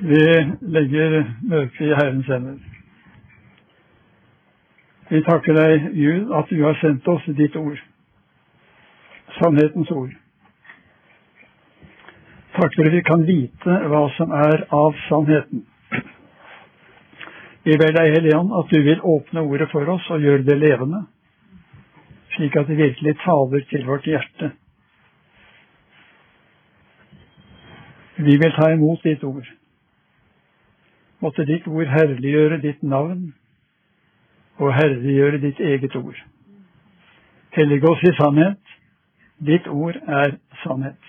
Vi legger mørket i Herrens hender. Vi takker deg, Gud, at du har sendt oss ditt ord, sannhetens ord. Takk for at vi kan vite hva som er av sannheten. Vi ber deg, Helligånd, at du vil åpne ordet for oss og gjøre det levende, slik at det virkelig taler til vårt hjerte. Vi vil ta imot ditt ord. Måtte ditt ord herliggjøre ditt navn og herliggjøre ditt eget ord. Hellige oss i sannhet. Ditt ord er sannhet.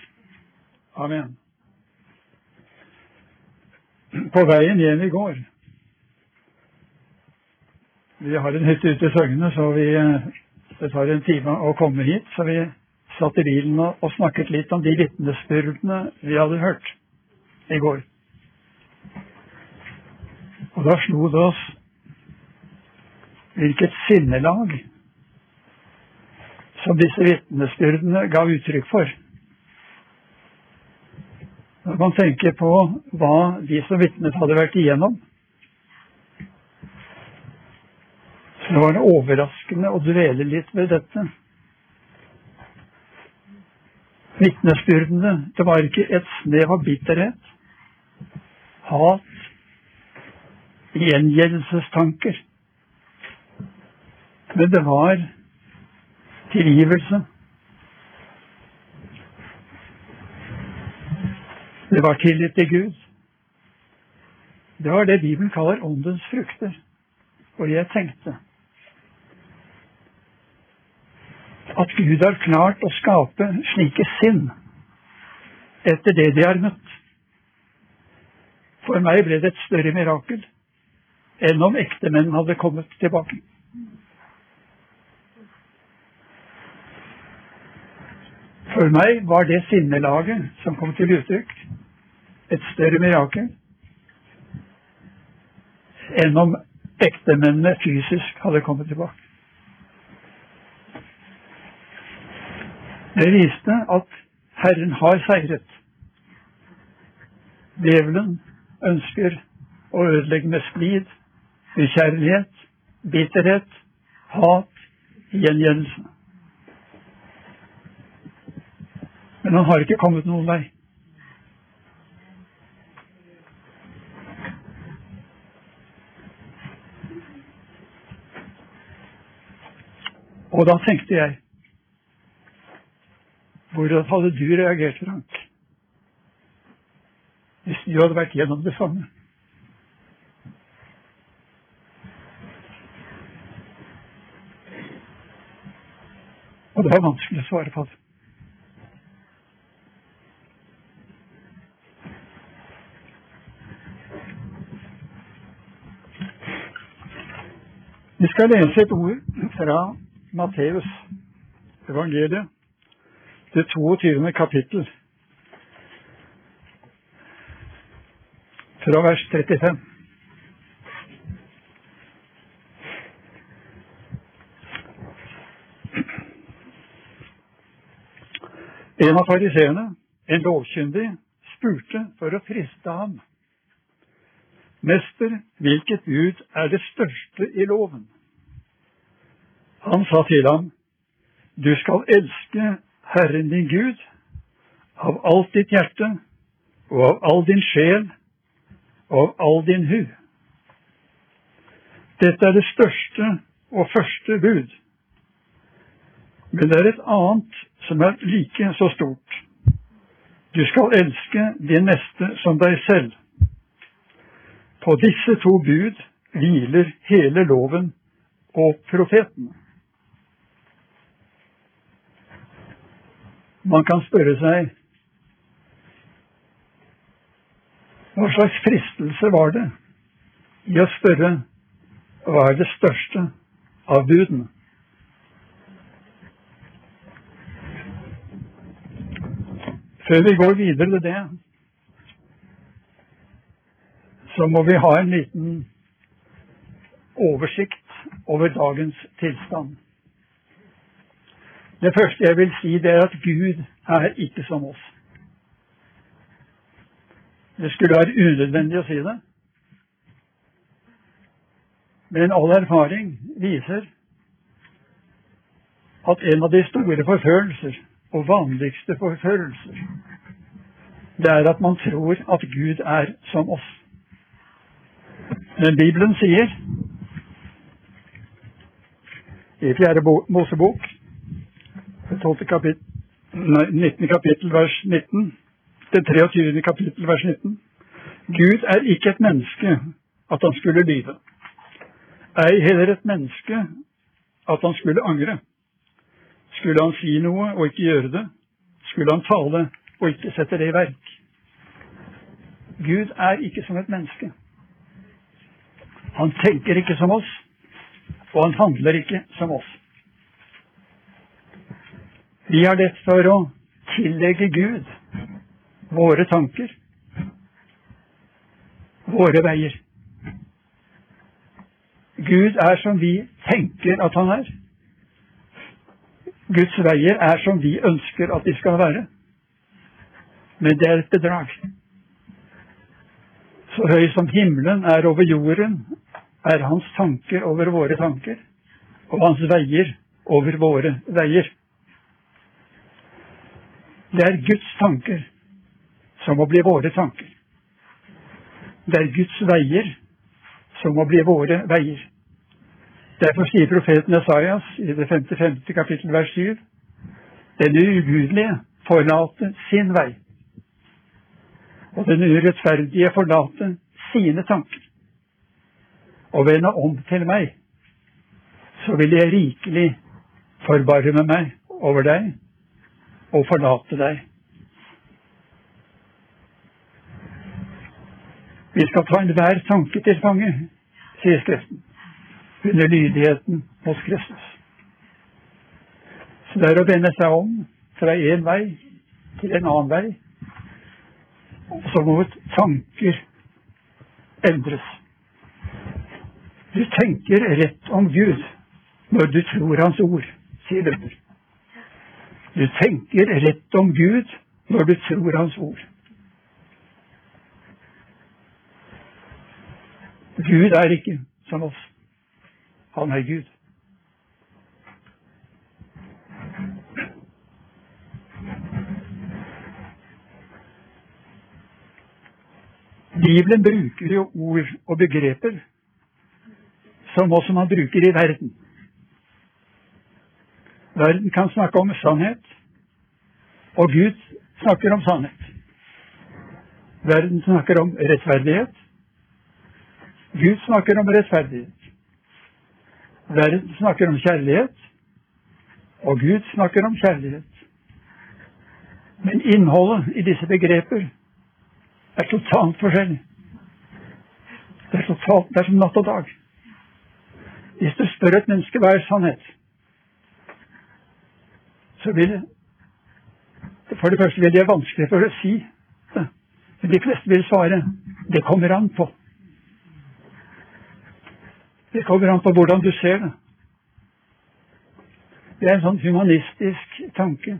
Amen. På veien hjem i går Vi har en hytte ute i Søgne, så vi, det tar en time å komme hit. Så vi satt i bilen og, og snakket litt om de vitnesbyrdene vi hadde hørt i går. Og da slo det oss hvilket sinnelag som disse vitnesbyrdene ga uttrykk for. Når man tenker på hva de som vitnet hadde vært igjennom, så var det overraskende å dvele litt ved dette. Vitnesbyrdene, det var ikke et snev av bitterhet, hat, gjengjeldelsestanker. Men det var tilgivelse. Det var tillit til Gud. Det var det Bibelen kaller åndens frukter. Og jeg tenkte at Gud har klart å skape slike sinn etter det de har møtt. For meg ble det et større mirakel enn om ektemenn hadde kommet tilbake. For meg var det sinnelaget som kom til uttrykk, et større mirakel enn om ektemennene fysisk hadde kommet tilbake. Det viste at Herren har seiret. Djevelen ønsker å ødelegge med splid, ukjærlighet, bitterhet, hat, gjengjeldelse. Men han har ikke kommet noen vei. Og da tenkte jeg Hvordan hadde du reagert, Frank? hvis du hadde vært gjennom det samme. Og det er vanskelig å svare på. Vi skal lese et ord fra Matteus evangeliet, det 22. kapittel. fra vers 35. En av fariseerne, en lovkyndig, spurte for å friste ham. Mester, hvilket bud er det største i loven? Han sa til ham, du skal elske Herren din Gud av alt ditt hjerte og av all din sjel og av all din hu. Dette er det største og første bud. Men det er et annet som er like så stort. Du skal elske din neste som deg selv. På disse to bud hviler hele loven og profeten. Man kan spørre seg Hva slags fristelse var det i å spørre hva er det største av budene? Før vi går videre til det, så må vi ha en liten oversikt over dagens tilstand. Det første jeg vil si, det er at Gud er ikke som oss. Det skulle være unødvendig å si det. Men all erfaring viser at en av de store forførelser og vanligste forførelser, det er at man tror at Gud er som oss. Men Bibelen sier i fjerde Mosebok, 12. kapittel, 19. kapittel, vers 19, det 23. kapittel, vers 19. Gud er ikke et menneske at han skulle lyve. Ei heller et menneske at han skulle angre. Skulle han si noe og ikke gjøre det, skulle han tale og ikke sette det i verk. Gud er ikke som et menneske. Han tenker ikke som oss, og han handler ikke som oss. Vi har lett for å tillegge Gud våre tanker, våre veier. Gud er som vi tenker at han er. Guds veier er som vi ønsker at de skal være. Men det er et bedrag. Så høy som himmelen er over jorden, er hans tanker over våre tanker, og hans veier over våre veier. Det er Guds tanker som må bli våre tanker. Det er Guds veier som må bli våre veier. Derfor sier profeten Esaias i det 55. kapittel vers 7 den ugudelige forlate sin vei, og den urettferdige forlate sine tanker, og vende om til meg, så vil jeg rikelig forbarme meg over deg og forlate deg. Vi skal ta enhver tanke til fange, sier Skriften, under lydigheten hos Kristus. Så det er å vende seg om fra én vei til en annen vei. Og så må tanker endres. Du tenker rett om Gud når du tror Hans ord, sier Luther. Du tenker rett om Gud når du tror Hans ord. Gud er ikke som oss. Han er Gud. Bibelen bruker jo ord og begreper som også man bruker i verden. Verden kan snakke om sannhet, og Gud snakker om sannhet. Verden snakker om rettferdighet, Gud snakker om rettferdighet. Verden snakker om kjærlighet, og Gud snakker om kjærlighet. Men innholdet i disse begreper er totalt forskjellig. Det er, totalt, det er som natt og dag. Hvis du spør et menneske hva er sannhet, så vil det For det første vil det være vanskelig for å si det. Men de fleste vil svare det kommer an på. Det kommer an på hvordan du ser det. Det er en sånn humanistisk tanke.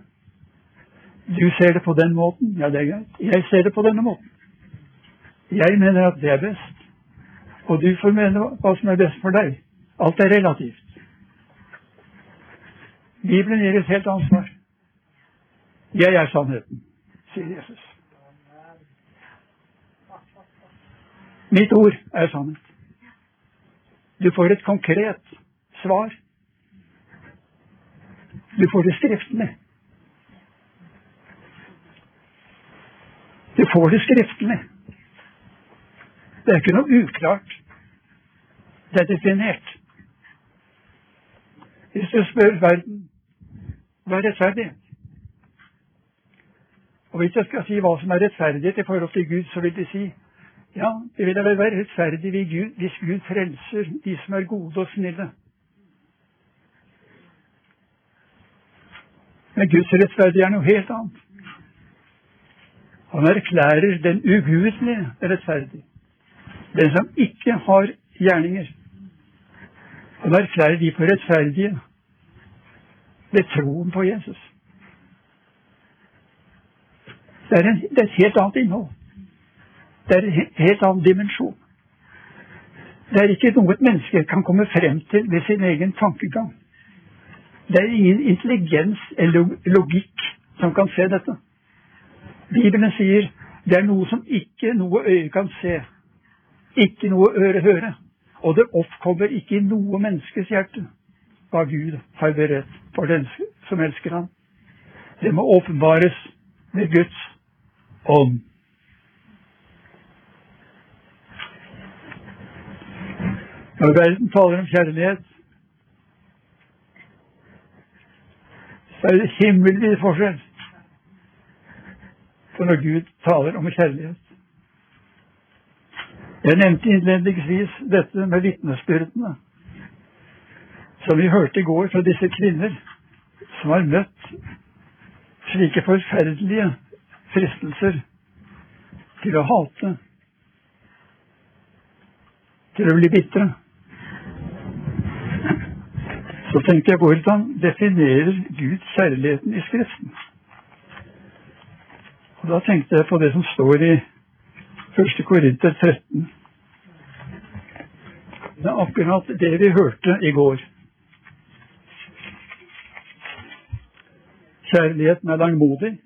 Du ser det på den måten. Ja, det er greit. Jeg ser det på denne måten. Jeg mener at det er best. Og du får mene hva som er best for deg. Alt er relativt. Bibelen gir et helt ansvar. Jeg er sannheten, sier Jesus. Mitt ord er sannhet. Du får et konkret svar. Du får det skriftlig. Du får det skriftlig. Det er ikke noe uklart. Det er definert. Hvis du spør verden hva er rettferdig Og hvis jeg skal si hva som er rettferdighet i forhold til Gud, så vil de si ja, det vil da vel være rettferdig hvis Gud frelser de som er gode og snille. Men Guds rettferdige er noe helt annet. Han erklærer den ugudelige rettferdig. Den som ikke har gjerninger. Han erklærer de for rettferdige ved troen på Jesus. Det er, en, det er et helt annet innhold. Det er en helt annen dimensjon. Det er ikke noe et menneske kan komme frem til ved sin egen tankegang. Det er ingen intelligens eller logikk som kan se dette. Bibelen sier det er noe som ikke noe øye kan se, ikke noe øre høre, og det oppkommer ikke i noe menneskes hjerte hva Gud har beredt for den som elsker ham. Det må åpenbares med Guds ånd. Når verden taler om kjærlighet, så er det himmelvid forskjell for når Gud taler om kjærlighet. Jeg nevnte innledningsvis dette med vitnesbyrdene, som vi hørte i går fra disse kvinner som har møtt slike forferdelige fristelser til å hate, til å bli bitre så tenkte jeg hvordan definerer Gud kjærligheten i Skriften? Og Da tenkte jeg på det som står i 1. Korinter 13. Det er akkurat det vi hørte i går. Kjærligheten er langmodig,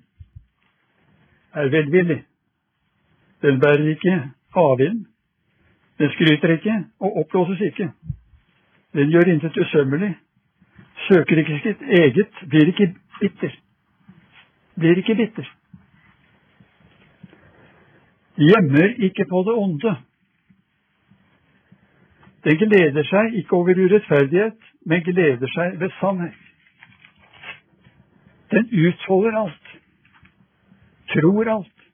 er velvillig. Den bærer ikke avvind. Den skryter ikke og oppblåses ikke. Den gjør intet usømmelig søker ikke sitt eget, blir ikke bitter. Blir ikke bitter. Gjemmer ikke på det onde. Den gleder seg ikke over urettferdighet, men gleder seg ved sannhet. Den utholder alt, tror alt,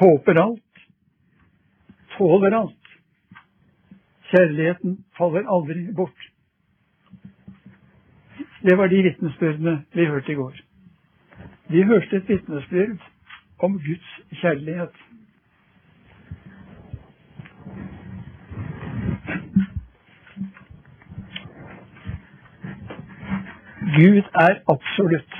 håper alt, tåler alt. Kjærligheten faller aldri bort. Det var de vitnesbyrdene vi hørte i går. Vi hørte et vitnesbyrd om Guds kjærlighet. Gud er absolutt.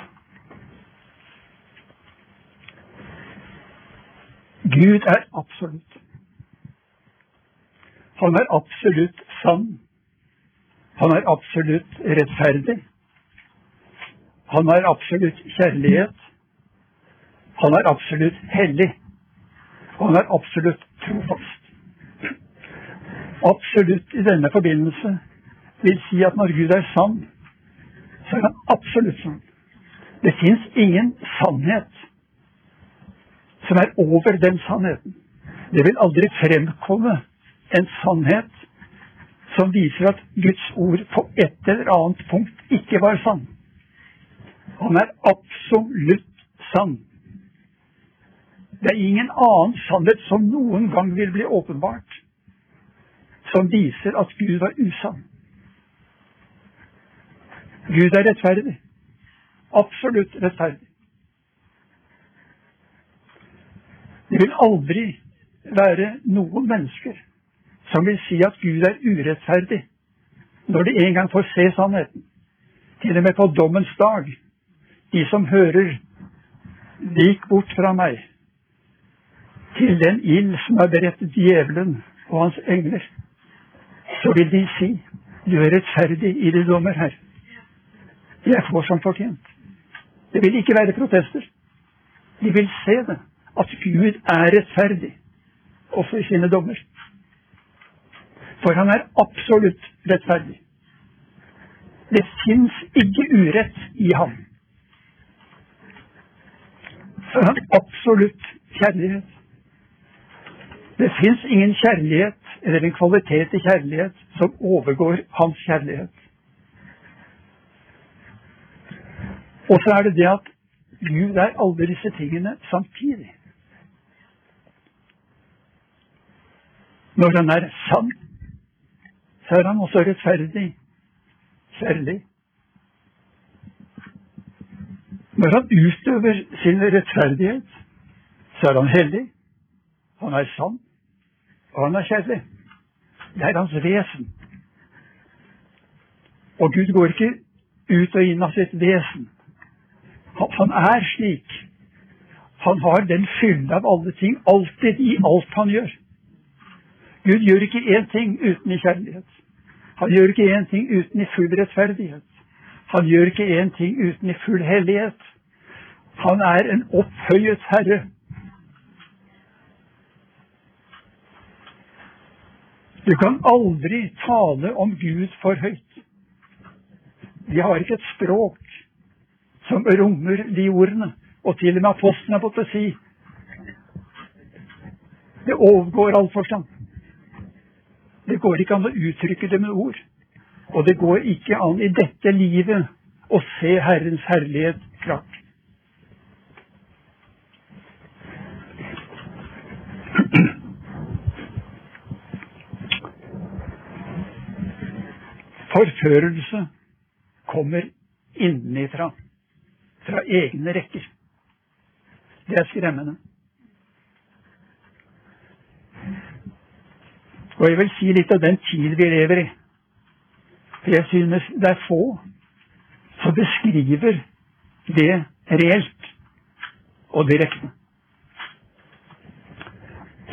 Gud er absolutt. Han er absolutt sann. Han er absolutt rettferdig. Han er absolutt kjærlighet. Han er absolutt hellig. Han er absolutt trofast. Absolutt i denne forbindelse vil si at når Gud er sann, så er han absolutt sann. Det fins ingen sannhet som er over den sannheten. Det vil aldri fremkomme en sannhet som viser at Guds ord på et eller annet punkt ikke var sann. Han er absolutt sann. Det er ingen annen sannhet som noen gang vil bli åpenbart, som viser at Gud var usann. Gud er rettferdig. Absolutt rettferdig. Det vil aldri være noen mennesker som vil si at Gud er urettferdig når de en gang får se sannheten. Til og med på dommens dag de som hører, vik bort fra meg til den ild som er beredt djevelen og hans engler. Så vil de si, du er rettferdig i de dommer her. Jeg får som fortjent. Det vil ikke være protester. De vil se det, at Gud er rettferdig, også i sine dommer. For han er absolutt rettferdig. Det fins ikke urett i ham for absolutt kjærlighet. Det fins ingen kjærlighet eller en kvalitet i kjærlighet som overgår hans kjærlighet. Og så er det det at Gud er alle disse tingene samtidig. Når han er sann, så er han også rettferdig, kjærlig når han utøver sin rettferdighet, så er han hellig, han er sann, og han er kjærlig. Det er hans vesen. Og Gud går ikke ut og inn av sitt vesen. Han er slik. Han har den fylde av alle ting, alltid i alt han gjør. Gud gjør ikke én ting uten i kjærlighet. Han gjør ikke én ting uten i full rettferdighet. Han gjør ikke én ting uten i full hellighet. Han er en opphøyet herre. Du kan aldri tale om Gud for høyt. Vi har ikke et språk som rommer de ordene. Og til og med apostelen har fått å si det overgår all forstand. Det går ikke an å uttrykke det med ord. Og det går ikke an i dette livet å se Herrens herlighet klart. Forførelse kommer innenfra, fra egne rekker. Det er skremmende. Og jeg vil si litt av den tid vi lever i. For jeg synes det er få som beskriver det reelt og direkte.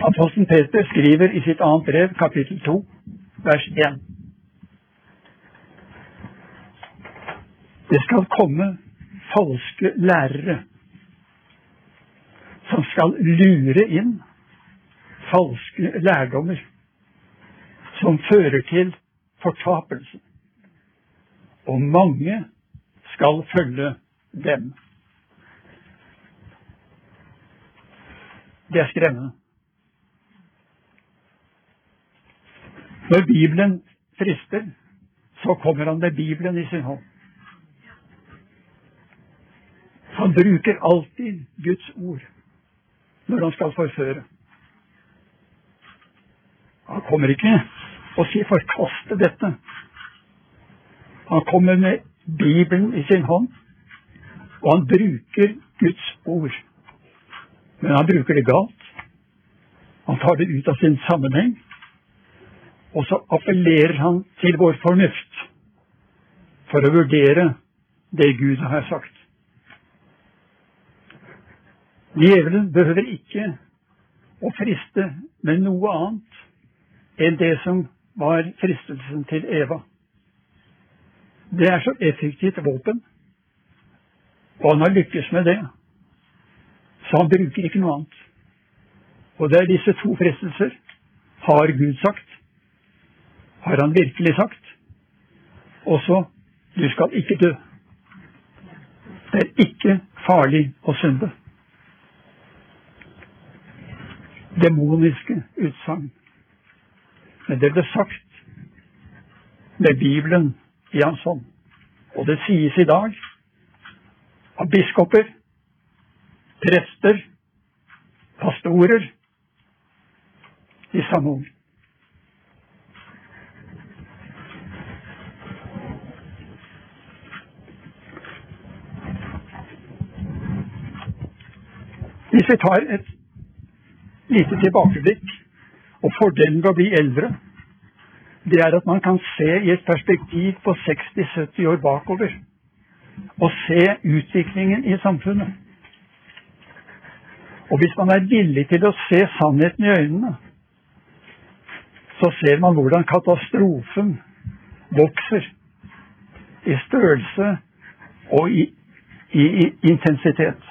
Apostel Peter skriver i sitt annet brev, kapittel 2, vers 1. Det skal komme falske lærere som skal lure inn falske lærdommer som fører til fortapelse. Og mange skal følge dem. Det er skremmende. Når Bibelen frister, så kommer han med Bibelen i sin hånd. Han bruker alltid Guds ord når han skal forføre. Han kommer ikke og sier 'forkaste dette'. Han kommer med Bibelen i sin hånd, og han bruker Guds ord. Men han bruker det galt. Han tar det ut av sin sammenheng. Og så appellerer han til vår fornuft for å vurdere det Gud har sagt. Djevelen behøver ikke å friste med noe annet enn det som var fristelsen til Eva. Det er så effektivt våpen, og han har lykkes med det. Så han bruker ikke noe annet. Og det er disse to fristelser. Har Gud sagt? Har han virkelig sagt? Og så du skal ikke dø. Det er ikke farlig å synde. Demoniske utsagn. Men det ble sagt med Bibelen i hans hånd. Og det sies i dag av biskoper, prester, pastorer i samme ord. Hvis vi tar et lite tilbakeblikk. Og fordelen ved å bli eldre, det er at man kan se i et perspektiv på 60-70 år bakover. Og se utviklingen i samfunnet. Og hvis man er villig til å se sannheten i øynene, så ser man hvordan katastrofen vokser i størrelse og i, i, i intensitet.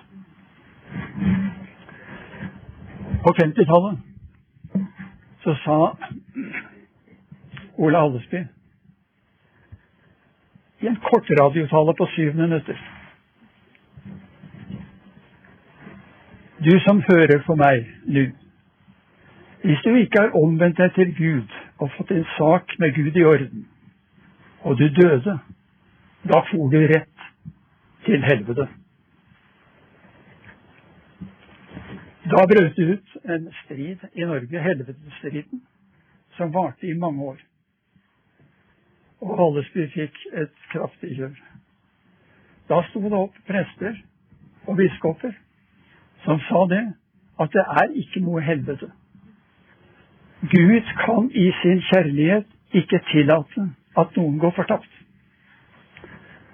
På 50-tallet så sa Ole Hallesby i en kort radiotale på syv minutter Du som hører på meg nå, hvis du ikke har omvendt deg til Gud og fått en sak med Gud i orden, og du døde, da får du rett til helvete. Da brøt det ut en strid i Norge, helvetesstriden, som varte i mange år. Og Hallesby fikk et kraftig kjør. Da sto det opp prester og biskoper som sa det, at det er ikke noe helvete. Gud kan i sin kjærlighet ikke tillate at noen går fortapt.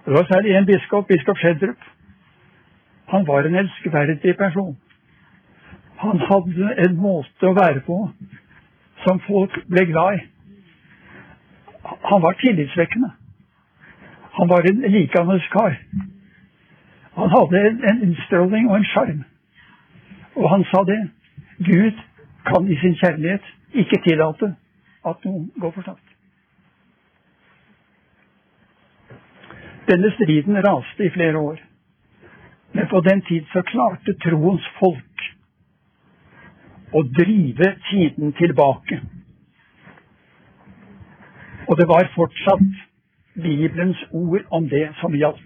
Det var særlig en biskop, biskop Schjelderup. Han var en elskverdig person Han hadde en måte å være på som folk ble glad i. Han var tillitsvekkende. Han var en likandes kar. Han hadde en, en innstråling og en sjarm. Og han sa det. Gud kan i sin kjærlighet ikke tillate at noen går fortapt. Denne striden raste i flere år. Men på den tid så klarte troens folk å drive tiden tilbake. Og det var fortsatt Bibelens ord om det som gjaldt.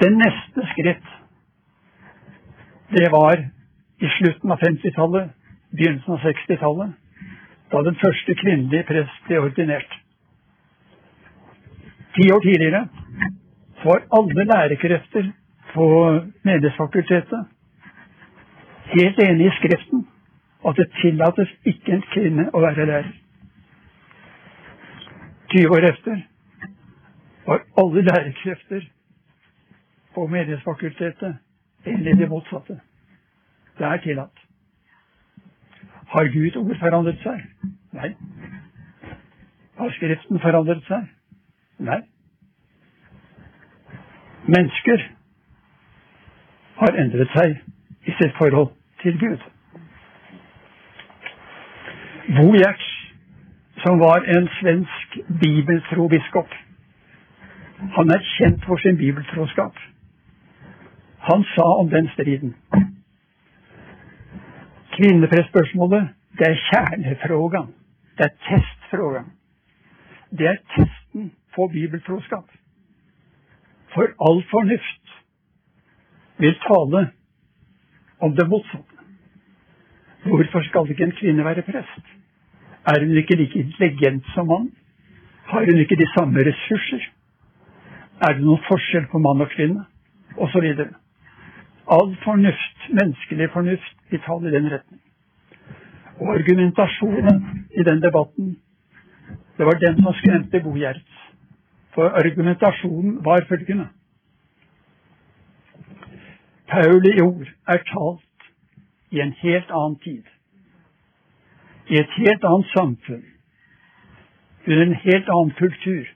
Det neste skritt, det var i slutten av 50-tallet, begynnelsen av 60-tallet, da den første kvinnelige prest ble ordinert. Ti år tidligere var alle lærekrefter på Menighetsfakultetet helt enig i Skriften at det tillates ikke en kvinne å være lærer. 20 år etter var alle lærekrefter på Menighetsfakultetet enig i det motsatte. Det er tillatt. Har Gud ord forandret seg? Nei. Har Skriften forandret seg? Nei. Mennesker har endret seg i sitt forhold til Gud. Bo Giertz, som var en svensk bibeltro biskop, han er kjent for sin bibeltroskap. Han sa om den striden Kvinnepressspørsmålet, det er kjernefrågan. Det er testfrågan. Det er testen på bibeltroskap. For all fornuft vil tale om det motsatte. Hvorfor skal ikke en kvinne være prest? Er hun ikke like intelligent som mann? Har hun ikke de samme ressurser? Er det noen forskjell på mann og kvinne? Og så videre. All fornuft, menneskelig fornuft, vil tale i den retning. Og argumentasjonen i den debatten, det var den som skremte Bo Gjerts. For argumentasjonen var følgende. Pauli ord er talt i en helt annen tid i et helt annet samfunn, under en helt annen kultur.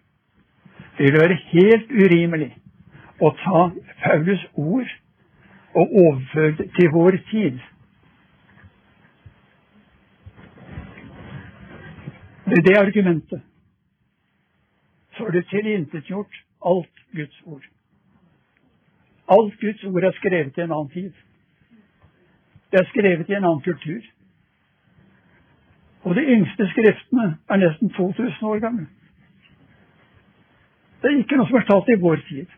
Det vil være helt urimelig å ta Paulus ord og overføre det til vår tid. Med det argumentet så har du tilintetgjort alt Guds ord. Alt Guds ord er skrevet i en annen tid. Det er skrevet i en annen kultur. Og de yngste skriftene er nesten 2000 år gamle. Det er ikke noe som er talt i vår tid.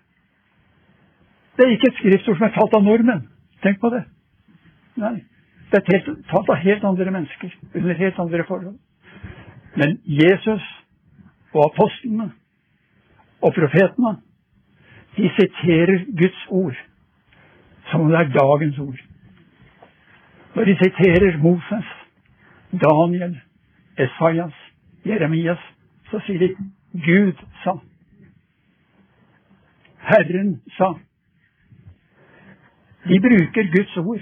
Det er ikke et skriftord som er talt av nordmenn. Tenk på det. Nei. Det er talt, talt av helt andre mennesker under helt andre forhold. Men Jesus og apostlene og profetene, de siterer Guds ord som om det er dagens ord. Når de siterer Moses, Daniel, Esaias, Jeremias, så sier de Gud sa. Herren sa. De bruker Guds ord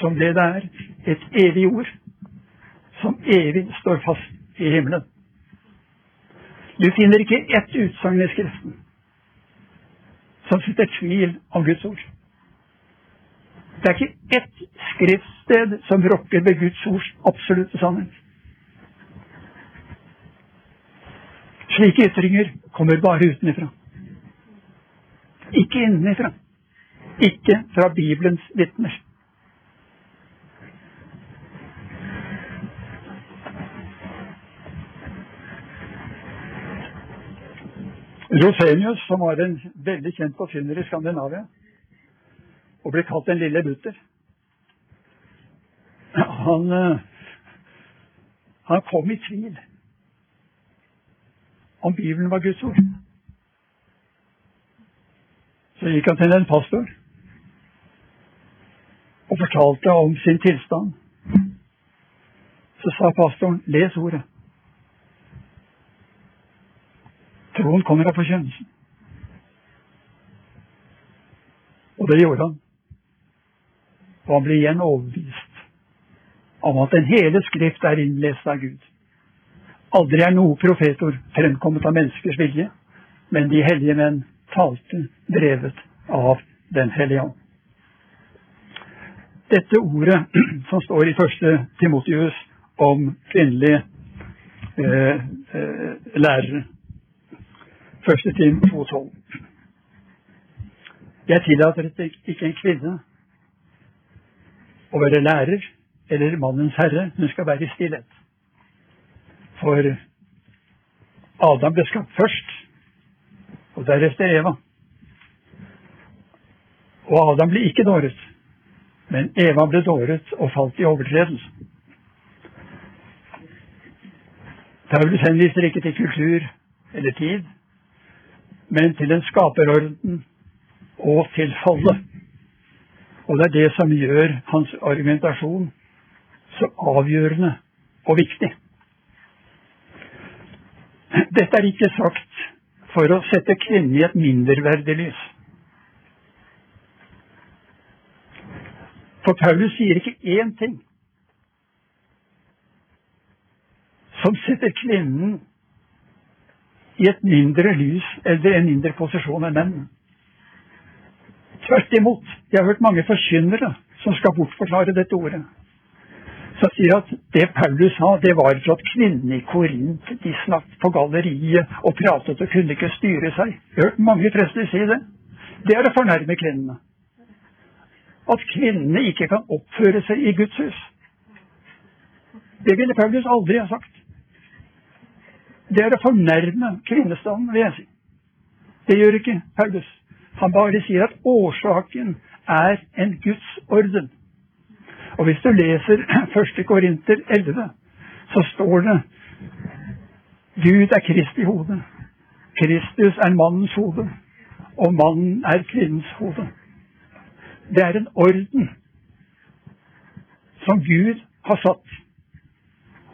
som det det er, et evig ord, som evig står fast i himmelen. Du finner ikke ett utsagn i Skriften som sitter tvil om Guds ord. Det er ikke ett skriftsted som rokker ved Guds ords absolutte sannhet. Slike ytringer kommer bare utenfra. Ikke innenfra. Ikke fra Bibelens vitner. Rosenius, som var en veldig kjent forkynner i Skandinavia, og ble kalt Den lille Luther. Han, eh, han kom i tvil om Bibelen var Guds ord. Så gikk han til en pastor og fortalte om sin tilstand. Så sa pastoren, les ordet. Troen kommer av forkynnelsen. Og det gjorde han. og han ble igjen overbevist om at den hele Skrift er innlest av Gud. Aldri er noe profetor fremkommet av menneskers vilje, men de hellige menn talte drevet av Den hellige ånd. Dette ordet som står i første Timotius om kvinnelige eh, eh, lærere, første time 2.12 Jeg tillater ikke en kvinne å være lærer eller mannens herre, hun skal være i stillhet. For Adam ble skapt først, og deretter Eva. Og Adam ble ikke dåret, men Eva ble dåret og falt i overtredelse. Paulus henviser ikke til kultur eller tid, men til en skaperorden og til fallet. Og det er det som gjør hans argumentasjon så avgjørende og viktig. Dette er ikke sagt for å sette kvinnen i et mindreverdig lys. For Paulus sier ikke én ting som setter kvinnen i et mindre lys eller en mindre posisjon enn menn. Tvert imot. Jeg har hørt mange forkynnere som skal bortforklare dette ordet som sier at det Paulus sa, det var for at kvinnene i Korint de snakket på galleriet og pratet og kunne ikke styre seg. Jeg har hørt mange prester si det. Det er å fornærme kvinnene. At kvinnene ikke kan oppføre seg i Guds hus. Det ville Paulus aldri ha sagt. Det er å fornærme kvinnestanden, vil jeg si. Det gjør ikke Paulus. Han bare sier at årsaken er en Guds orden. Og hvis du leser 1. Korinter 11, så står det Gud er Kristi hode. Kristus er mannens hode, og mannen er kvinnens hode. Det er en orden som Gud har satt,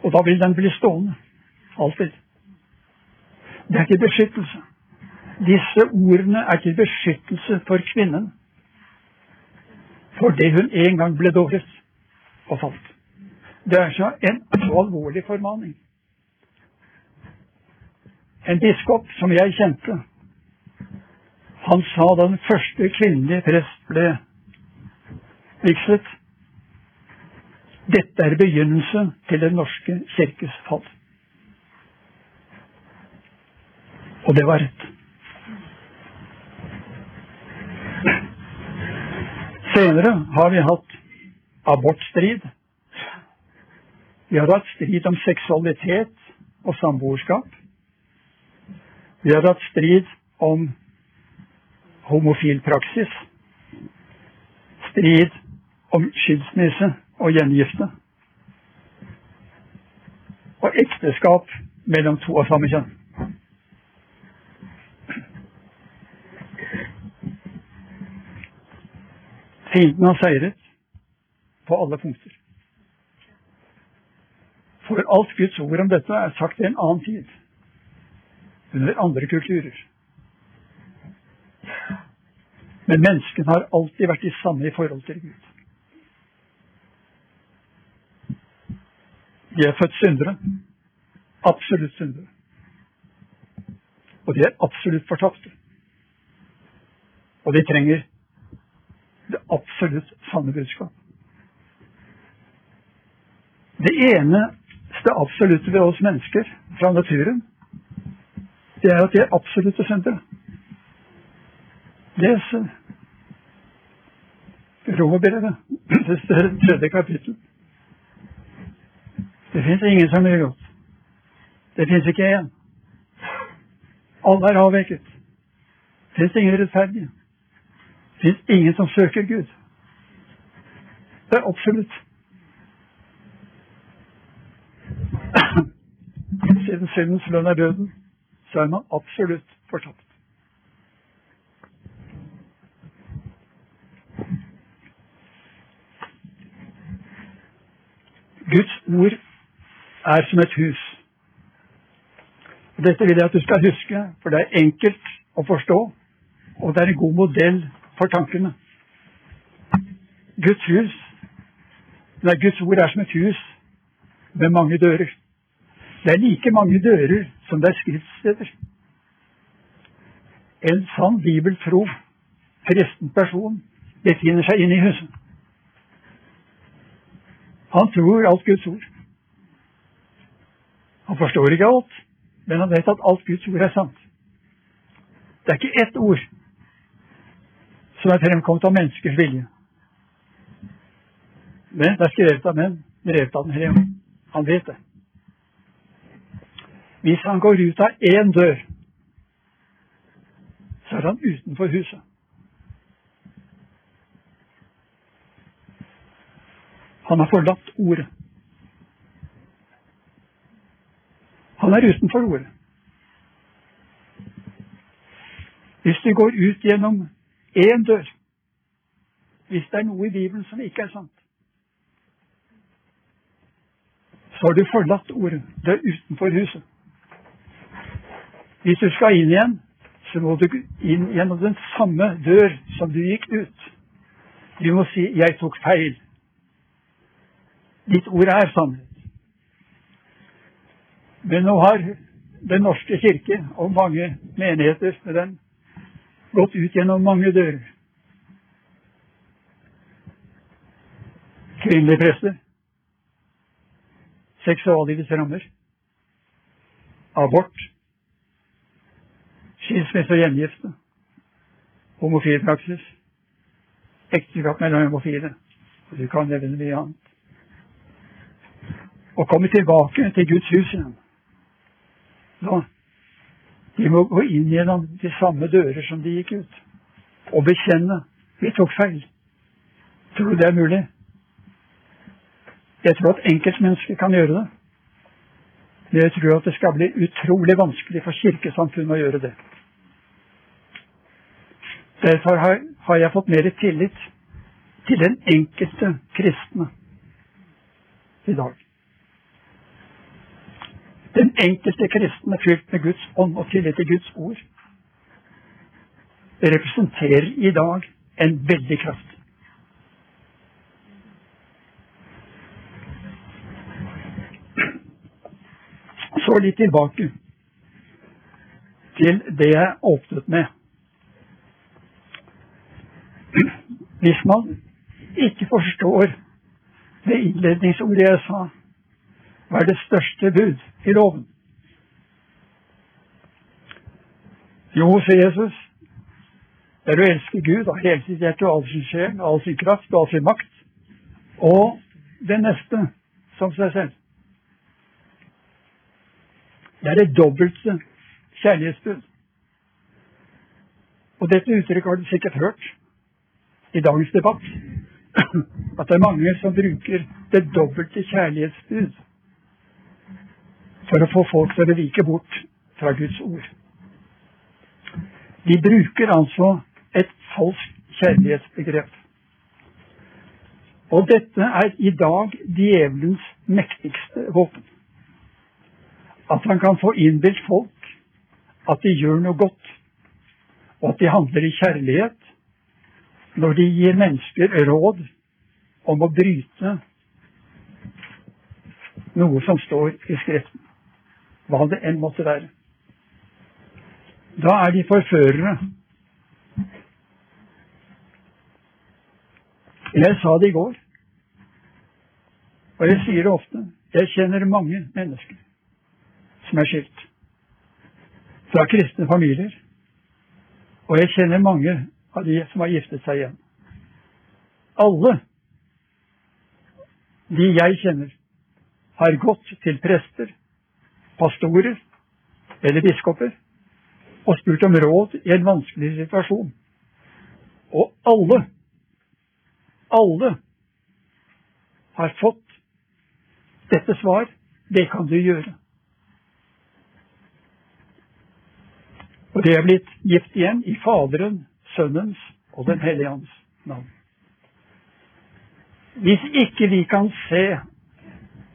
og da vil den bli stående. Alltid. Det er ikke beskyttelse. Disse ordene er til beskyttelse for kvinnen fordi hun en gang ble dårlig og falt. Det er så en så alvorlig formaning. En biskop som jeg kjente, han sa da den første kvinnelige prest ble vigslet dette er begynnelsen til Den norske kirkes fall. Og det var rett. Senere har vi hatt abortstrid. Vi har hatt strid om seksualitet og samboerskap. Vi har hatt strid om homofil praksis. Strid om skilsmisse og gjengifte. Og ekteskap mellom to av samme kjønn. Fienden har seiret på alle punkter. For alt Guds ord om dette er sagt i en annen tid, under andre kulturer. Men menneskene har alltid vært de samme i forhold til Gud. De er født syndere. Absolutt syndere. Og de er absolutt fortapte. Og de trenger det absolutt sanne budskap. Det eneste absolutte ved oss mennesker fra naturen, det er at det er absolutte syndere. Les Romerbrevet, det tredje kapittel. Det fins ingen som gjør godt. Det fins ikke én. Alle er avveket. Det fins ingen rettferdige. Fins ingen som søker Gud. Det er absolutt. Siden syndens lønn er døden, så er man absolutt fortapt. Guds ord er som et hus. Dette vil jeg at du skal huske, for det er enkelt å forstå, og det er en god modell for tankene. Guds hus Nei, Guds ord er som et hus med mange dører. Det er like mange dører som det er skriftsteder. En sann bibeltro kristen person befinner seg inne i huset. Han tror alt Guds ord. Han forstår ikke alt, men han vet at alt Guds ord er sant. Det er ikke ett ord som er fremkommet av menneskers vilje. Men det er skrevet av menn, drevet av Den hellige. Han vet det. Hvis han går ut av én dør, så er han utenfor huset. Han har forlatt ordet. Han er utenfor ordet. Hvis du går ut gjennom én dør, hvis det er noe i Bibelen som ikke er sant, så har du forlatt ordet. Det er utenfor huset. Hvis du skal inn igjen, så må du inn gjennom den samme dør som du gikk ut. Du må si 'jeg tok feil'. Ditt ord er sannhet. Men nå har Den norske kirke og mange menigheter med den gått ut gjennom mange dører. Kvinnelige prester. Seksuallivets rammer. Abort. Skilsmisse og gjengifte. Homofilpraksis. Ekteskap mellom homofile. Du kan nevne mye annet Å komme tilbake til Guds hus igjen. Da, de må gå inn gjennom de samme dører som de gikk ut, og bekjenne vi tok feil. Tror du det er mulig? Jeg tror at enkeltmennesker kan gjøre det. Men jeg tror at det skal bli utrolig vanskelig for kirkesamfunnet å gjøre det. Derfor har jeg fått mer tillit til den enkelte kristne i dag. Den enkelte kristne fylt med Guds ånd og tillit til Guds ord representerer i dag en veldig kraft. Så litt tilbake til det jeg åpnet med. Hvis man ikke forstår det innledningsordet jeg sa, hva er det største bud i loven? Jo, sier Jesus, det er å elske Gud av hele sitt hjerte og all sin sjel, all sin kraft og all sin makt, og det neste som seg selv. Det er det dobbelte kjærlighetsbud. Og dette uttrykket har du sikkert hørt i dagens debatt. At det er mange som bruker det dobbelte kjærlighetsbud for å få folk til å vike bort fra Guds ord. De bruker altså et falskt kjærlighetsbegrep. Og dette er i dag djevelens mektigste våpen. At han kan få innbilt folk at de gjør noe godt, og at de handler i kjærlighet når de gir mennesker råd om å bryte noe som står i Skriften hva det enn måtte være. Da er de forførere. Jeg sa det i går, og jeg sier det ofte. Jeg kjenner mange mennesker som er skilt. Fra kristne familier. Og jeg kjenner mange av de som har giftet seg igjen. Alle de jeg kjenner, har gått til prester pastorer eller biskoper og spurt om råd i en vanskelig situasjon. Og alle, alle har fått dette svar. Det kan du gjøre. Og det er blitt gift igjen i Faderen, Sønnens og Den hellige ånds navn. Hvis ikke vi kan se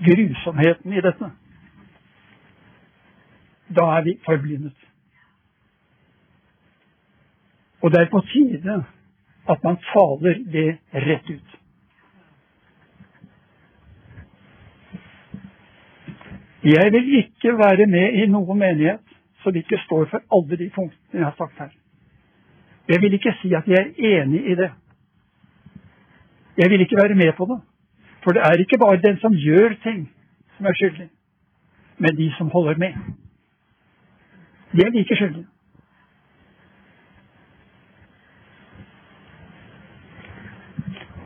grusomheten i dette, da er vi forblindet. Og det er på tide at man taler det rett ut. Jeg vil ikke være med i noen menighet som ikke står for alle de punktene jeg har sagt her. Jeg vil ikke si at jeg er enig i det. Jeg vil ikke være med på det. For det er ikke bare den som gjør ting, som er skyldig, men de som holder med. De er like skyldige.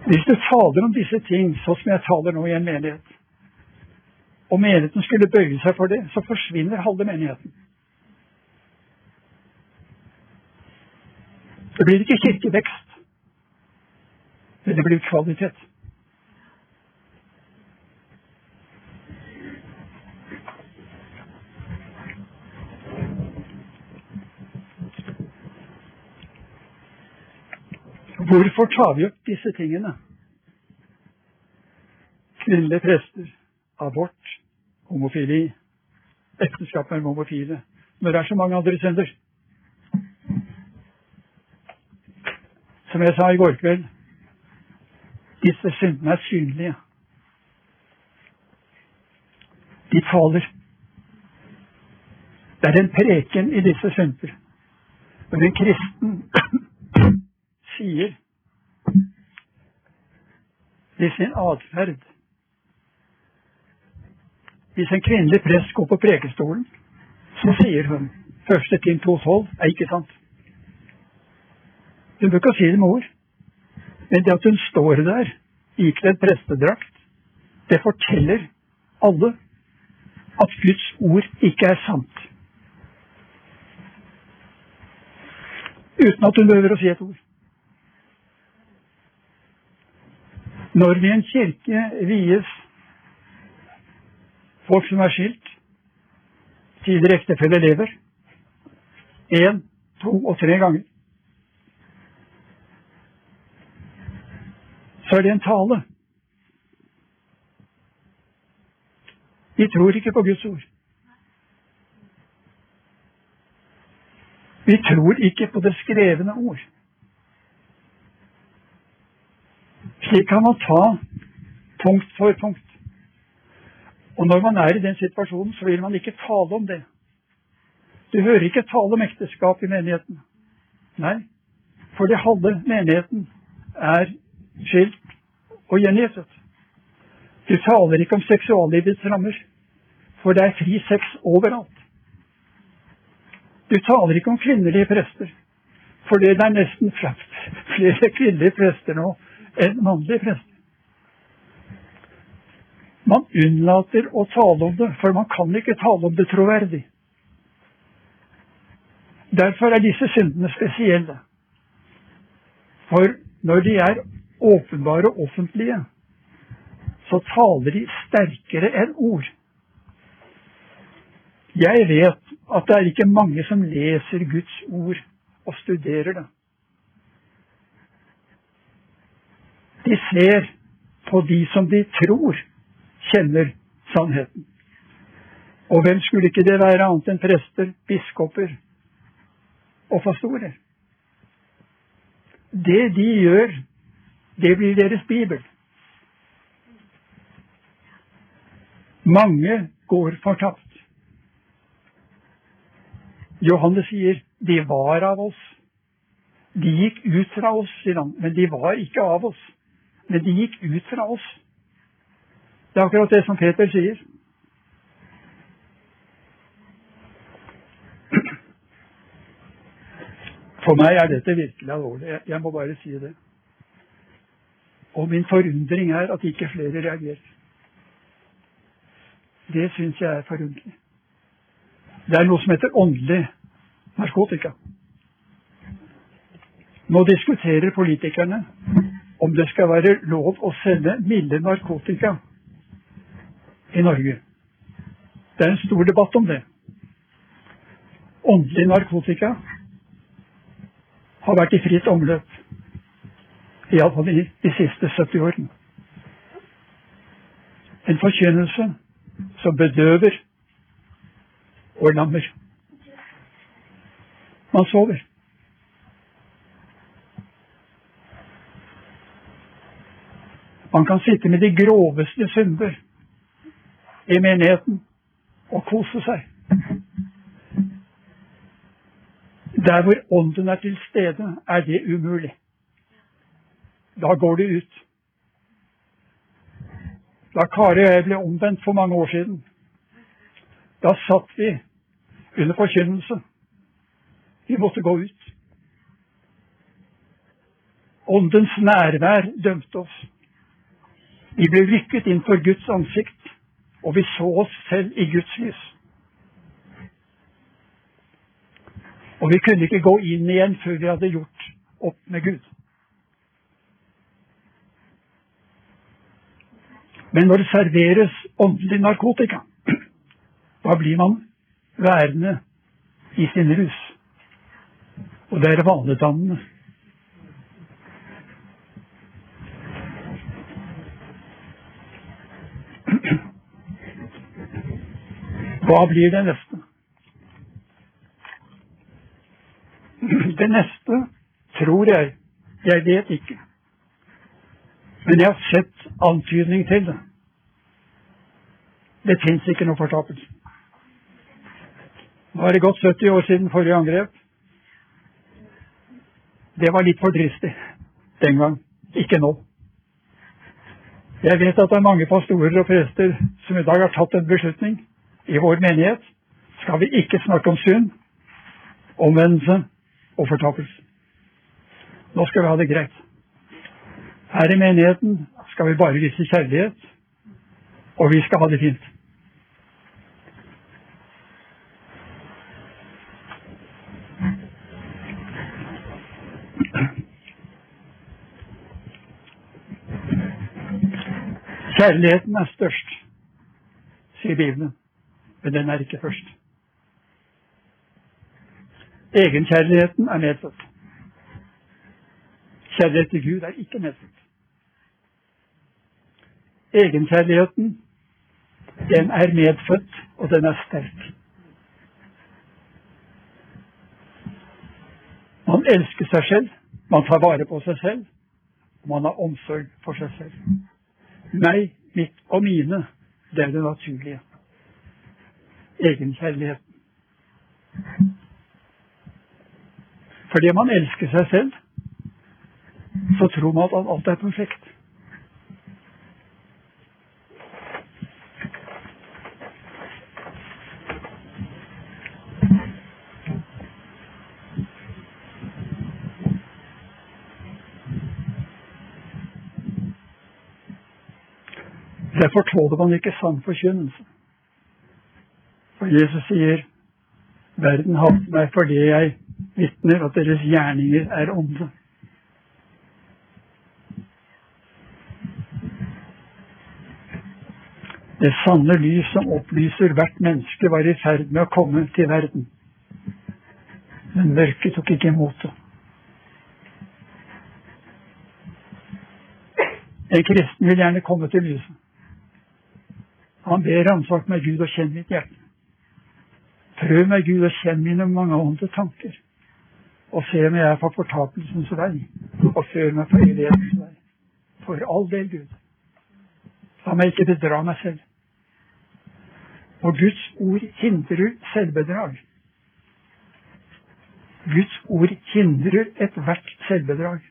Hvis du taler om disse ting sånn som jeg taler nå i en menighet, og menigheten skulle bøye seg for det, så forsvinner halve menigheten. Det blir ikke kirkevekst, men det blir kvalitet. Hvorfor tar vi opp disse tingene? Kvinnelige prester, abort, homofili, ekteskap med homofile Når det er så mange andre synder. Som jeg sa i går kveld, disse syndene er synlige. De taler. Det er en preken i disse synder. Når en kristen sier i sin atferd Hvis en kvinnelig prest går på prekestolen, så sier hun første Tim 2.12 er ikke sant. Hun bør ikke si det med ord, men det at hun står der ikledd prestedrakt, det forteller alle at Guds ord ikke er sant. Uten at hun behøver å si et ord. Når vi i en kirke vies folk som er skilt, tidligere ektefelle lever, én, to og tre ganger, så er det en tale. Vi tror ikke på Guds ord. Vi tror ikke på det skrevne ord. Slik kan man ta punkt for punkt. Og når man er i den situasjonen, så vil man ikke tale om det. Du hører ikke tale om ekteskap i menigheten. Nei, fordi halve menigheten er skilt og gjengiftet. Du taler ikke om seksuallivets rammer, for det er fri sex overalt. Du taler ikke om kvinnelige prester, for det er nesten flere kvinnelige prester nå enn mannlige prester. Man unnlater å tale om det, for man kan ikke tale om det troverdig. Derfor er disse syndene spesielle. For når de er åpenbare og offentlige, så taler de sterkere enn ord. Jeg vet at det er ikke mange som leser Guds ord og studerer det. De ser på de som de tror kjenner sannheten. Og hvem skulle ikke det være annet enn prester, biskoper og fastorer? Det de gjør, det blir deres bibel. Mange går fortapt. Johannes sier de var av oss. De gikk ut fra oss, sier han, men de var ikke av oss. Men de gikk ut fra oss. Det er akkurat det som Peter sier. For meg er dette virkelig alvorlig. Jeg må bare si det. Og min forundring er at ikke flere reagerer. Det syns jeg er forunderlig. Det er noe som heter åndelig narkotika. Nå diskuterer politikerne om det skal være lov å selge milde narkotika i Norge. Det er en stor debatt om det. Åndelig narkotika har vært i fritt omløp. Iallfall i de siste 70 årene. En forkynnelse som bedøver og lammer. Man sover. Man kan sitte med de groveste synder i menigheten og kose seg. Der hvor ånden er til stede, er det umulig. Da går det ut. Da Kari og jeg ble omvendt for mange år siden, da satt vi under forkynnelse. Vi måtte gå ut. Åndens nærvær dømte oss. Vi ble rykket inn for Guds ansikt, og vi så oss selv i Guds lys. Og vi kunne ikke gå inn igjen før vi hadde gjort opp med Gud. Men når det serveres åndelig narkotika, da blir man værende i sin rus. Og det er vanedannende. Hva blir det neste? Det neste tror jeg Jeg vet ikke. Men jeg har sett antydning til det. Det fins ikke noe fortapelse. Nå er det gått 70 år siden forrige angrep. Det var litt for dristig den gang, ikke nå. Jeg vet at det er mange pastorer og prester som i dag har tatt en beslutning i vår menighet. Skal vi ikke snakke om synd, omvendelse og fortapelse. Nå skal vi ha det greit. Her i menigheten skal vi bare vise kjærlighet, og vi skal ha det fint. Kjærligheten er størst, sier Bibelen, men den er ikke først. Egenkjærligheten er medfødt. Kjærlighet til Gud er ikke medfødt. Egenkjærligheten, den er medfødt, og den er sterk. Man elsker seg selv, man tar vare på seg selv, og man har omsorg for seg selv. Meg, mitt og mine, det er det naturlige. Egenkjærligheten. Fordi man elsker seg selv, så tror man at alt er perfekt. Derfor tåler man ikke sann forkynnelse. For Jesus sier, 'Verden hater meg fordi jeg vitner at deres gjerninger er onde'. Det sanne lys som opplyser hvert menneske, var i ferd med å komme til verden. Men mørket tok ikke imot det. En kristen vil gjerne komme til lyset. Han ber ransak med Gud og kjenn mitt hjerte. Prøv meg, Gud, og kjenn mine mangeånde tanker. Og se om jeg er på fortapelsens vei, og før meg på evighetens vei. For all del, Gud. La meg ikke bedra meg selv. Og Guds ord hindrer selvbedrag. Guds ord hindrer ethvert selvbedrag.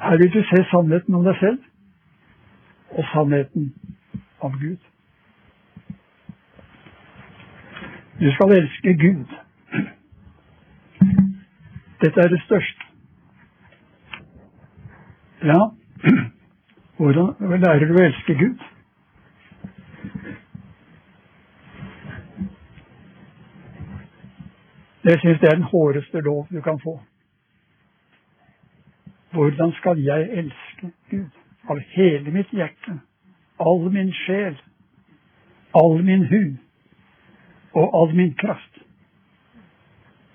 Her vil du se sannheten om deg selv, og sannheten om Gud. Du skal elske Gud. Dette er det største. Ja, hvordan lærer du å elske Gud? Jeg syns det er den håreste lov du kan få. Hvordan skal jeg elske Gud? Av hele mitt hjerte, all min sjel, all min hu og all min kraft.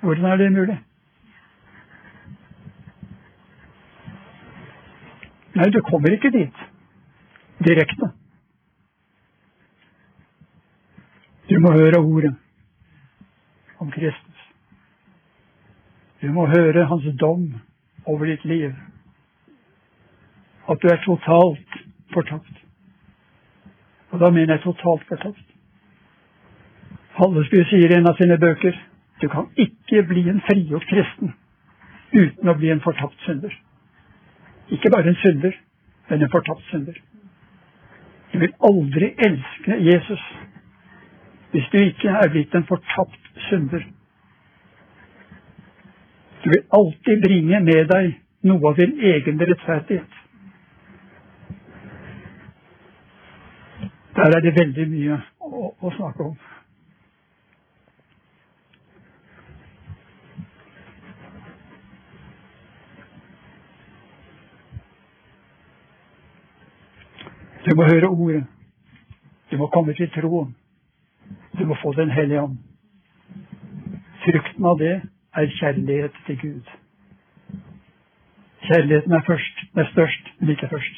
Hvordan er det mulig? Nei, du kommer ikke dit direkte. Du må høre ordet om Kristus. Du må høre hans dom over ditt liv. At du er totalt fortapt. Og da mener jeg totalt fortapt. Hallesby sier i en av sine bøker du kan ikke bli en frigjort kristen uten å bli en fortapt synder. Ikke bare en synder, men en fortapt synder. Du vil aldri elske Jesus hvis du ikke er blitt en fortapt synder. Du vil alltid bringe med deg noe av din egen rettferdighet. Der er det veldig mye å, å snakke om. Du må høre ordet. Du må komme til troen. Du må få Den hellige ånd. Frukten av det er kjærlighet til Gud. Kjærligheten er først, den er størst, men ikke først.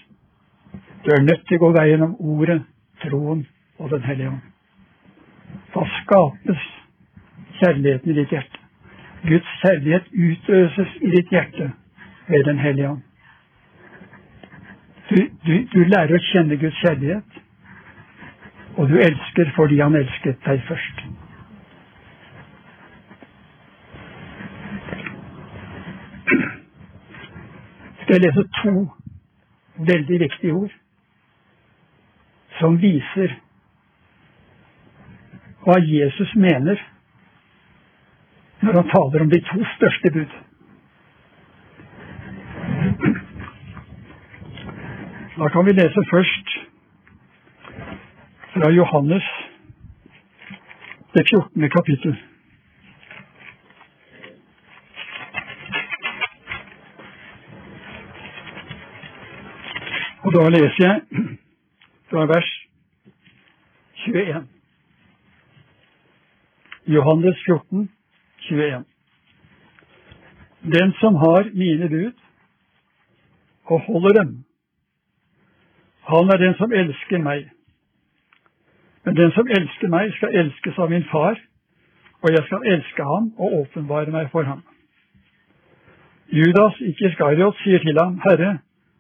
Du er nødt til å gå veien om ordet, troen og Den hellige ånd. Da skapes kjærligheten i ditt hjerte. Guds kjærlighet utøses i ditt hjerte ved Den hellige ånd. Du, du, du lærer å kjenne Guds kjærlighet, og du elsker fordi Han elsket deg først. Skal jeg lese to veldig viktige ord som viser hva Jesus mener når han taler om de to største bud. Da kan vi lese først fra Johannes, det 14. kapittel. Og da leser jeg fra vers 21. Johannes 14, 21. Den som har mine bud og holder dem, han er den som elsker meg. Men den som elsker meg, skal elskes av min far, og jeg skal elske ham og åpenbare meg for ham. Judas, ikke Iskariot, sier til ham, Herre,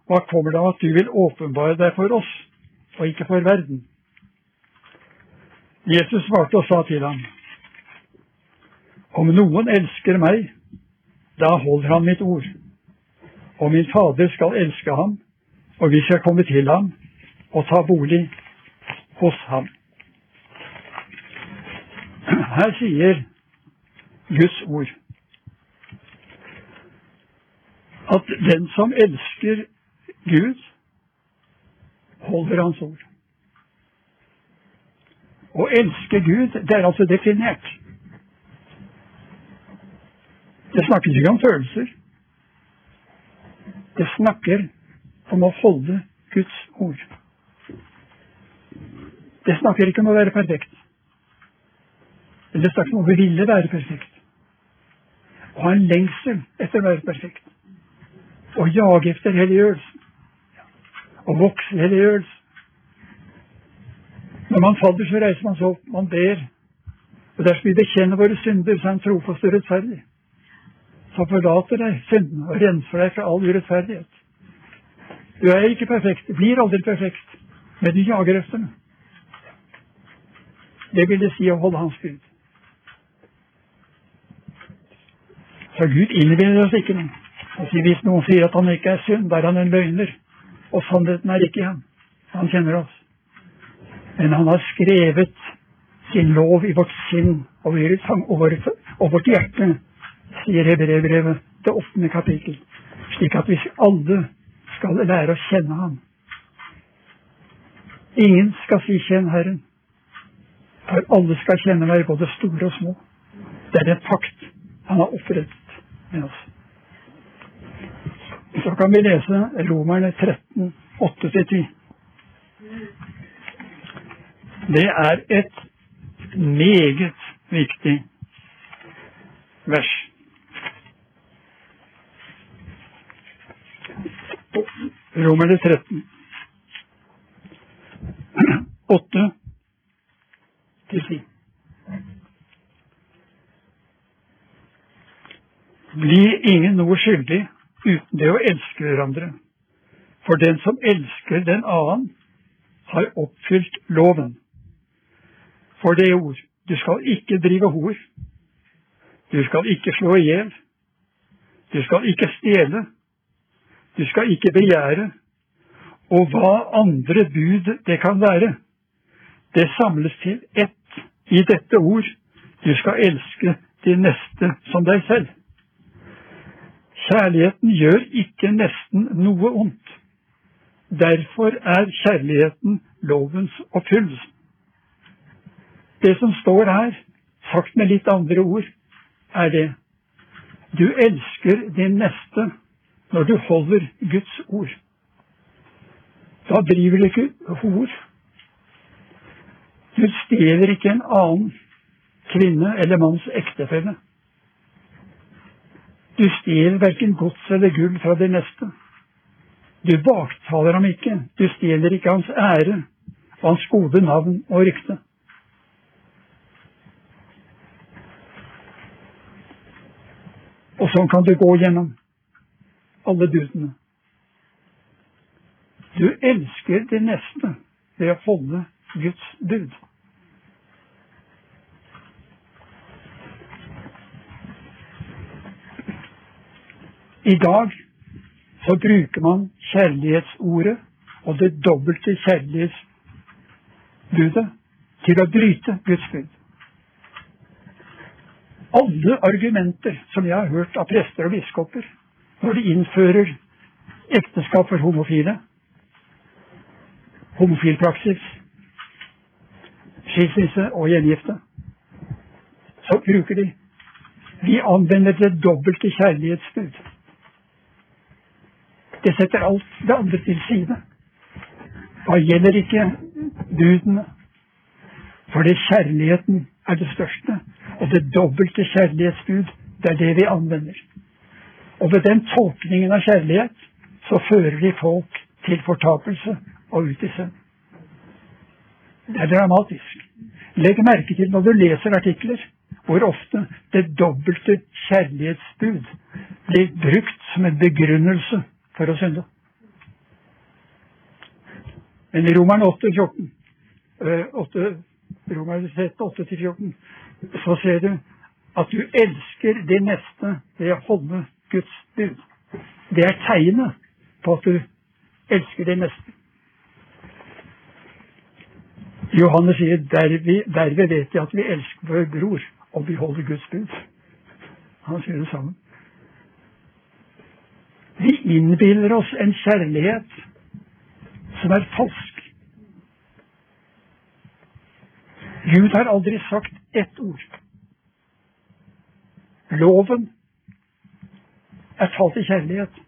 hva kommer det av at du vil åpenbare deg for oss, og ikke for verden? Jesus svarte og sa til ham, Om noen elsker meg, da holder han mitt ord, og min Fader skal elske ham, og vi skal komme til ham og ta bolig hos ham. Her sier Guds ord at den som elsker Gud, holder Hans ord. Å elske Gud, det er altså definert. Det snakkes ikke om følelser. Det snakker om å holde Guds ord. Det snakker ikke om å være perfekt. Men det snakker om å ville være perfekt. Å ha en lengsel etter å være perfekt. Å jage etter helliggjørelsen. Å vokse i helliggjørelsen. Når man faller, så reiser man seg opp, man ber. Og dersom vi bekjenner våre synder, så er han trofast og rettferdig. Så forlater deg syndene og renser deg fra all urettferdighet. Du er ikke perfekt, du blir aldri perfekt, men du jager etter det. Det vil det si å holde Hans bud. Så Gud innbiller oss ikke noe. Hvis noen sier at han ikke er synd, da er han en løgner. Og sannheten er ikke han. Han kjenner oss. Men han har skrevet sin lov i vårt sinn og vårt hjerte, sier Hebrevbrevet, det åttende kapittel. Slik at hvis alle skal lære å kjenne ham Ingen skal si 'kjenn Herren', for alle skal kjenne meg, både store og små. Det er en pakt han har opprettet med oss. Så kan vi lese Romerne 13, 8-10. Det er et meget viktig vers. Romerne 13, 8 til 10. Bli ingen noe skyldig uten det å elske hverandre. For den som elsker den annen, har oppfylt loven. For det ord du skal ikke drive hor. Du skal ikke slå i hjel. Du skal ikke stjele. Du skal ikke begjære. Og hva andre bud det kan være, det samles til ett i dette ord. Du skal elske de neste som deg selv. Kjærligheten gjør ikke nesten noe ondt. Derfor er kjærligheten lovens oppfyllelse. Det som står her, sagt med litt andre ord, er det du elsker din neste når du holder Guds ord. Da driver du ikke hor. Du stjeler ikke en annen kvinne eller manns ektefelle. Du stjeler verken gods eller gull fra de neste. Du baktaler ham ikke, du stjeler ikke hans ære og hans gode navn og rykte. Og sånn kan du gå gjennom alle budene. Du elsker det neste ved å holde Guds bud. I dag så bruker man kjærlighetsordet og det dobbelte kjærlighetsbudet til å bryte Guds bud alle argumenter som jeg har hørt av prester og biskoper når de innfører ekteskap for homofile, homofil praksis, skilsmisse og gjengifte, så bruker de Vi anvender det dobbelte kjærlighetsbud. Det setter alt det andre til side. Da gjelder ikke budene, fordi kjærligheten er det største. Og det dobbelte kjærlighetsbud, det er det vi anvender. Og ved den tolkningen av kjærlighet så fører de folk til fortapelse og ut i synd. Det er dramatisk. Legg merke til når du leser artikler, hvor ofte det dobbelte kjærlighetsbud blir brukt som en begrunnelse for å synde. Men i Romerne 8, 14, 8, Romerne 8-14, så ser du at du elsker det neste ved å holde Guds bud. Det er tegnet på at du elsker det neste. Johannes sier derved, derved vet jeg at vi elsker vår bror, og vi holder Guds bud. Han sier det sammen. Vi innbiller oss en kjærlighet som er falsk. Gud har aldri sagt ett ord. Loven er talt i kjærlighet.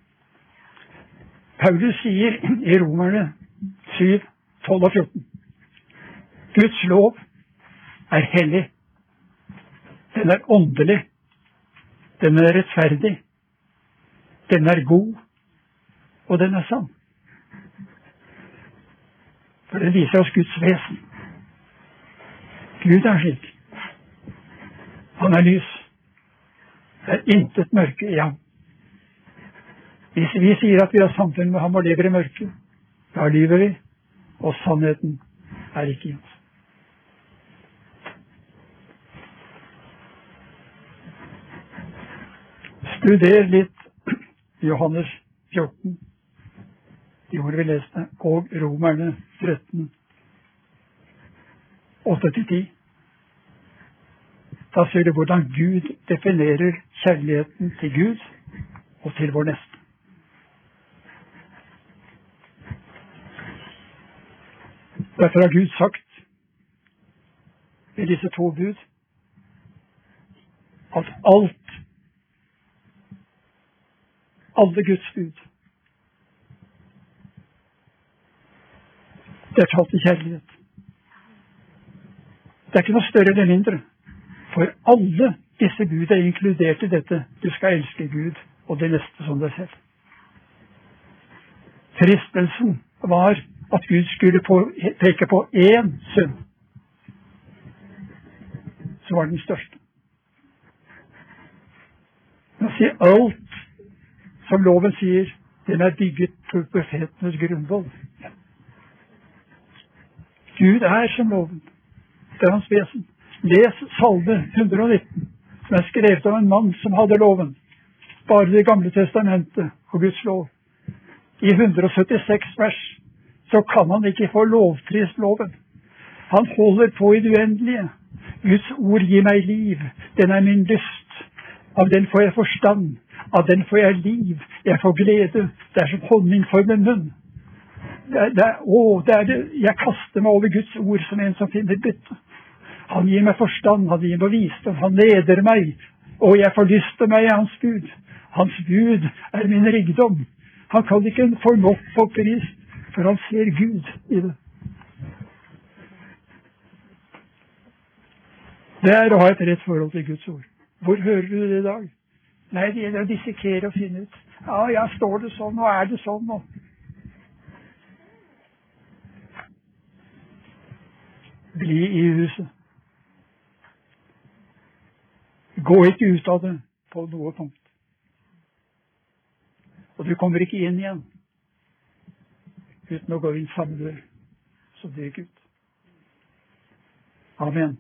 Paulus sier i Romerne 7, 12 og 14 Guds lov er hellig. Den er åndelig. Den er rettferdig. Den er god. Og den er sann. For den viser oss Guds vesen. Gud er slik. Han er lys. Det er intet mørke i ham. Hvis vi sier at vi har samfunn med ham og lever i mørket, da lyver vi, og sannheten er ikke i oss. Studer litt Johannes 14, de ord vi leste, og Romerne 13, 8-10. Da ser du hvordan Gud definerer kjærligheten til Gud og til vår neste. Derfor har Gud sagt i disse to bud at alt, alle Guds bud, det er talt i kjærlighet. Det er ikke noe større eller mindre. For alle disse bud er inkludert i dette. Du skal elske Gud og det neste som deg selv. Fristelsen var at Gud skulle peke på én synd, som var den største. Å si alt som loven sier, den er bygget på profetenes grunnvoll. Gud er som loven. Det er hans vesen. Les Salme 119, som er skrevet av en mann som hadde loven. Bare Det gamle testamentet og Guds lov. I 176 vers så kan han ikke få lovprist loven. Han holder på i det uendelige. Guds ord gir meg liv. Den er min lyst. Av den får jeg forstand. Av den får jeg liv. Jeg får glede. Det er som honning for min munn. Det er, det er, å, det er det. Jeg kaster meg over Guds ord som en som finner bytte. Han gir meg forstand, han gir meg visdom, han leder meg, og jeg forlyster meg i hans bud. Hans bud er min rikdom. Han kan ikke få nok på pris, for han ser Gud i det. Det er å ha et rett forhold til Guds ord. Hvor hører du det i dag? Nei, det gjelder å dissekere og finne ut. Ja, ja, står det sånn, og er det sånn, og Bli i huset. Gå ikke ut av det på noe punkt. Og du kommer ikke inn igjen uten å gå inn samme dør som det gikk ut. Amen.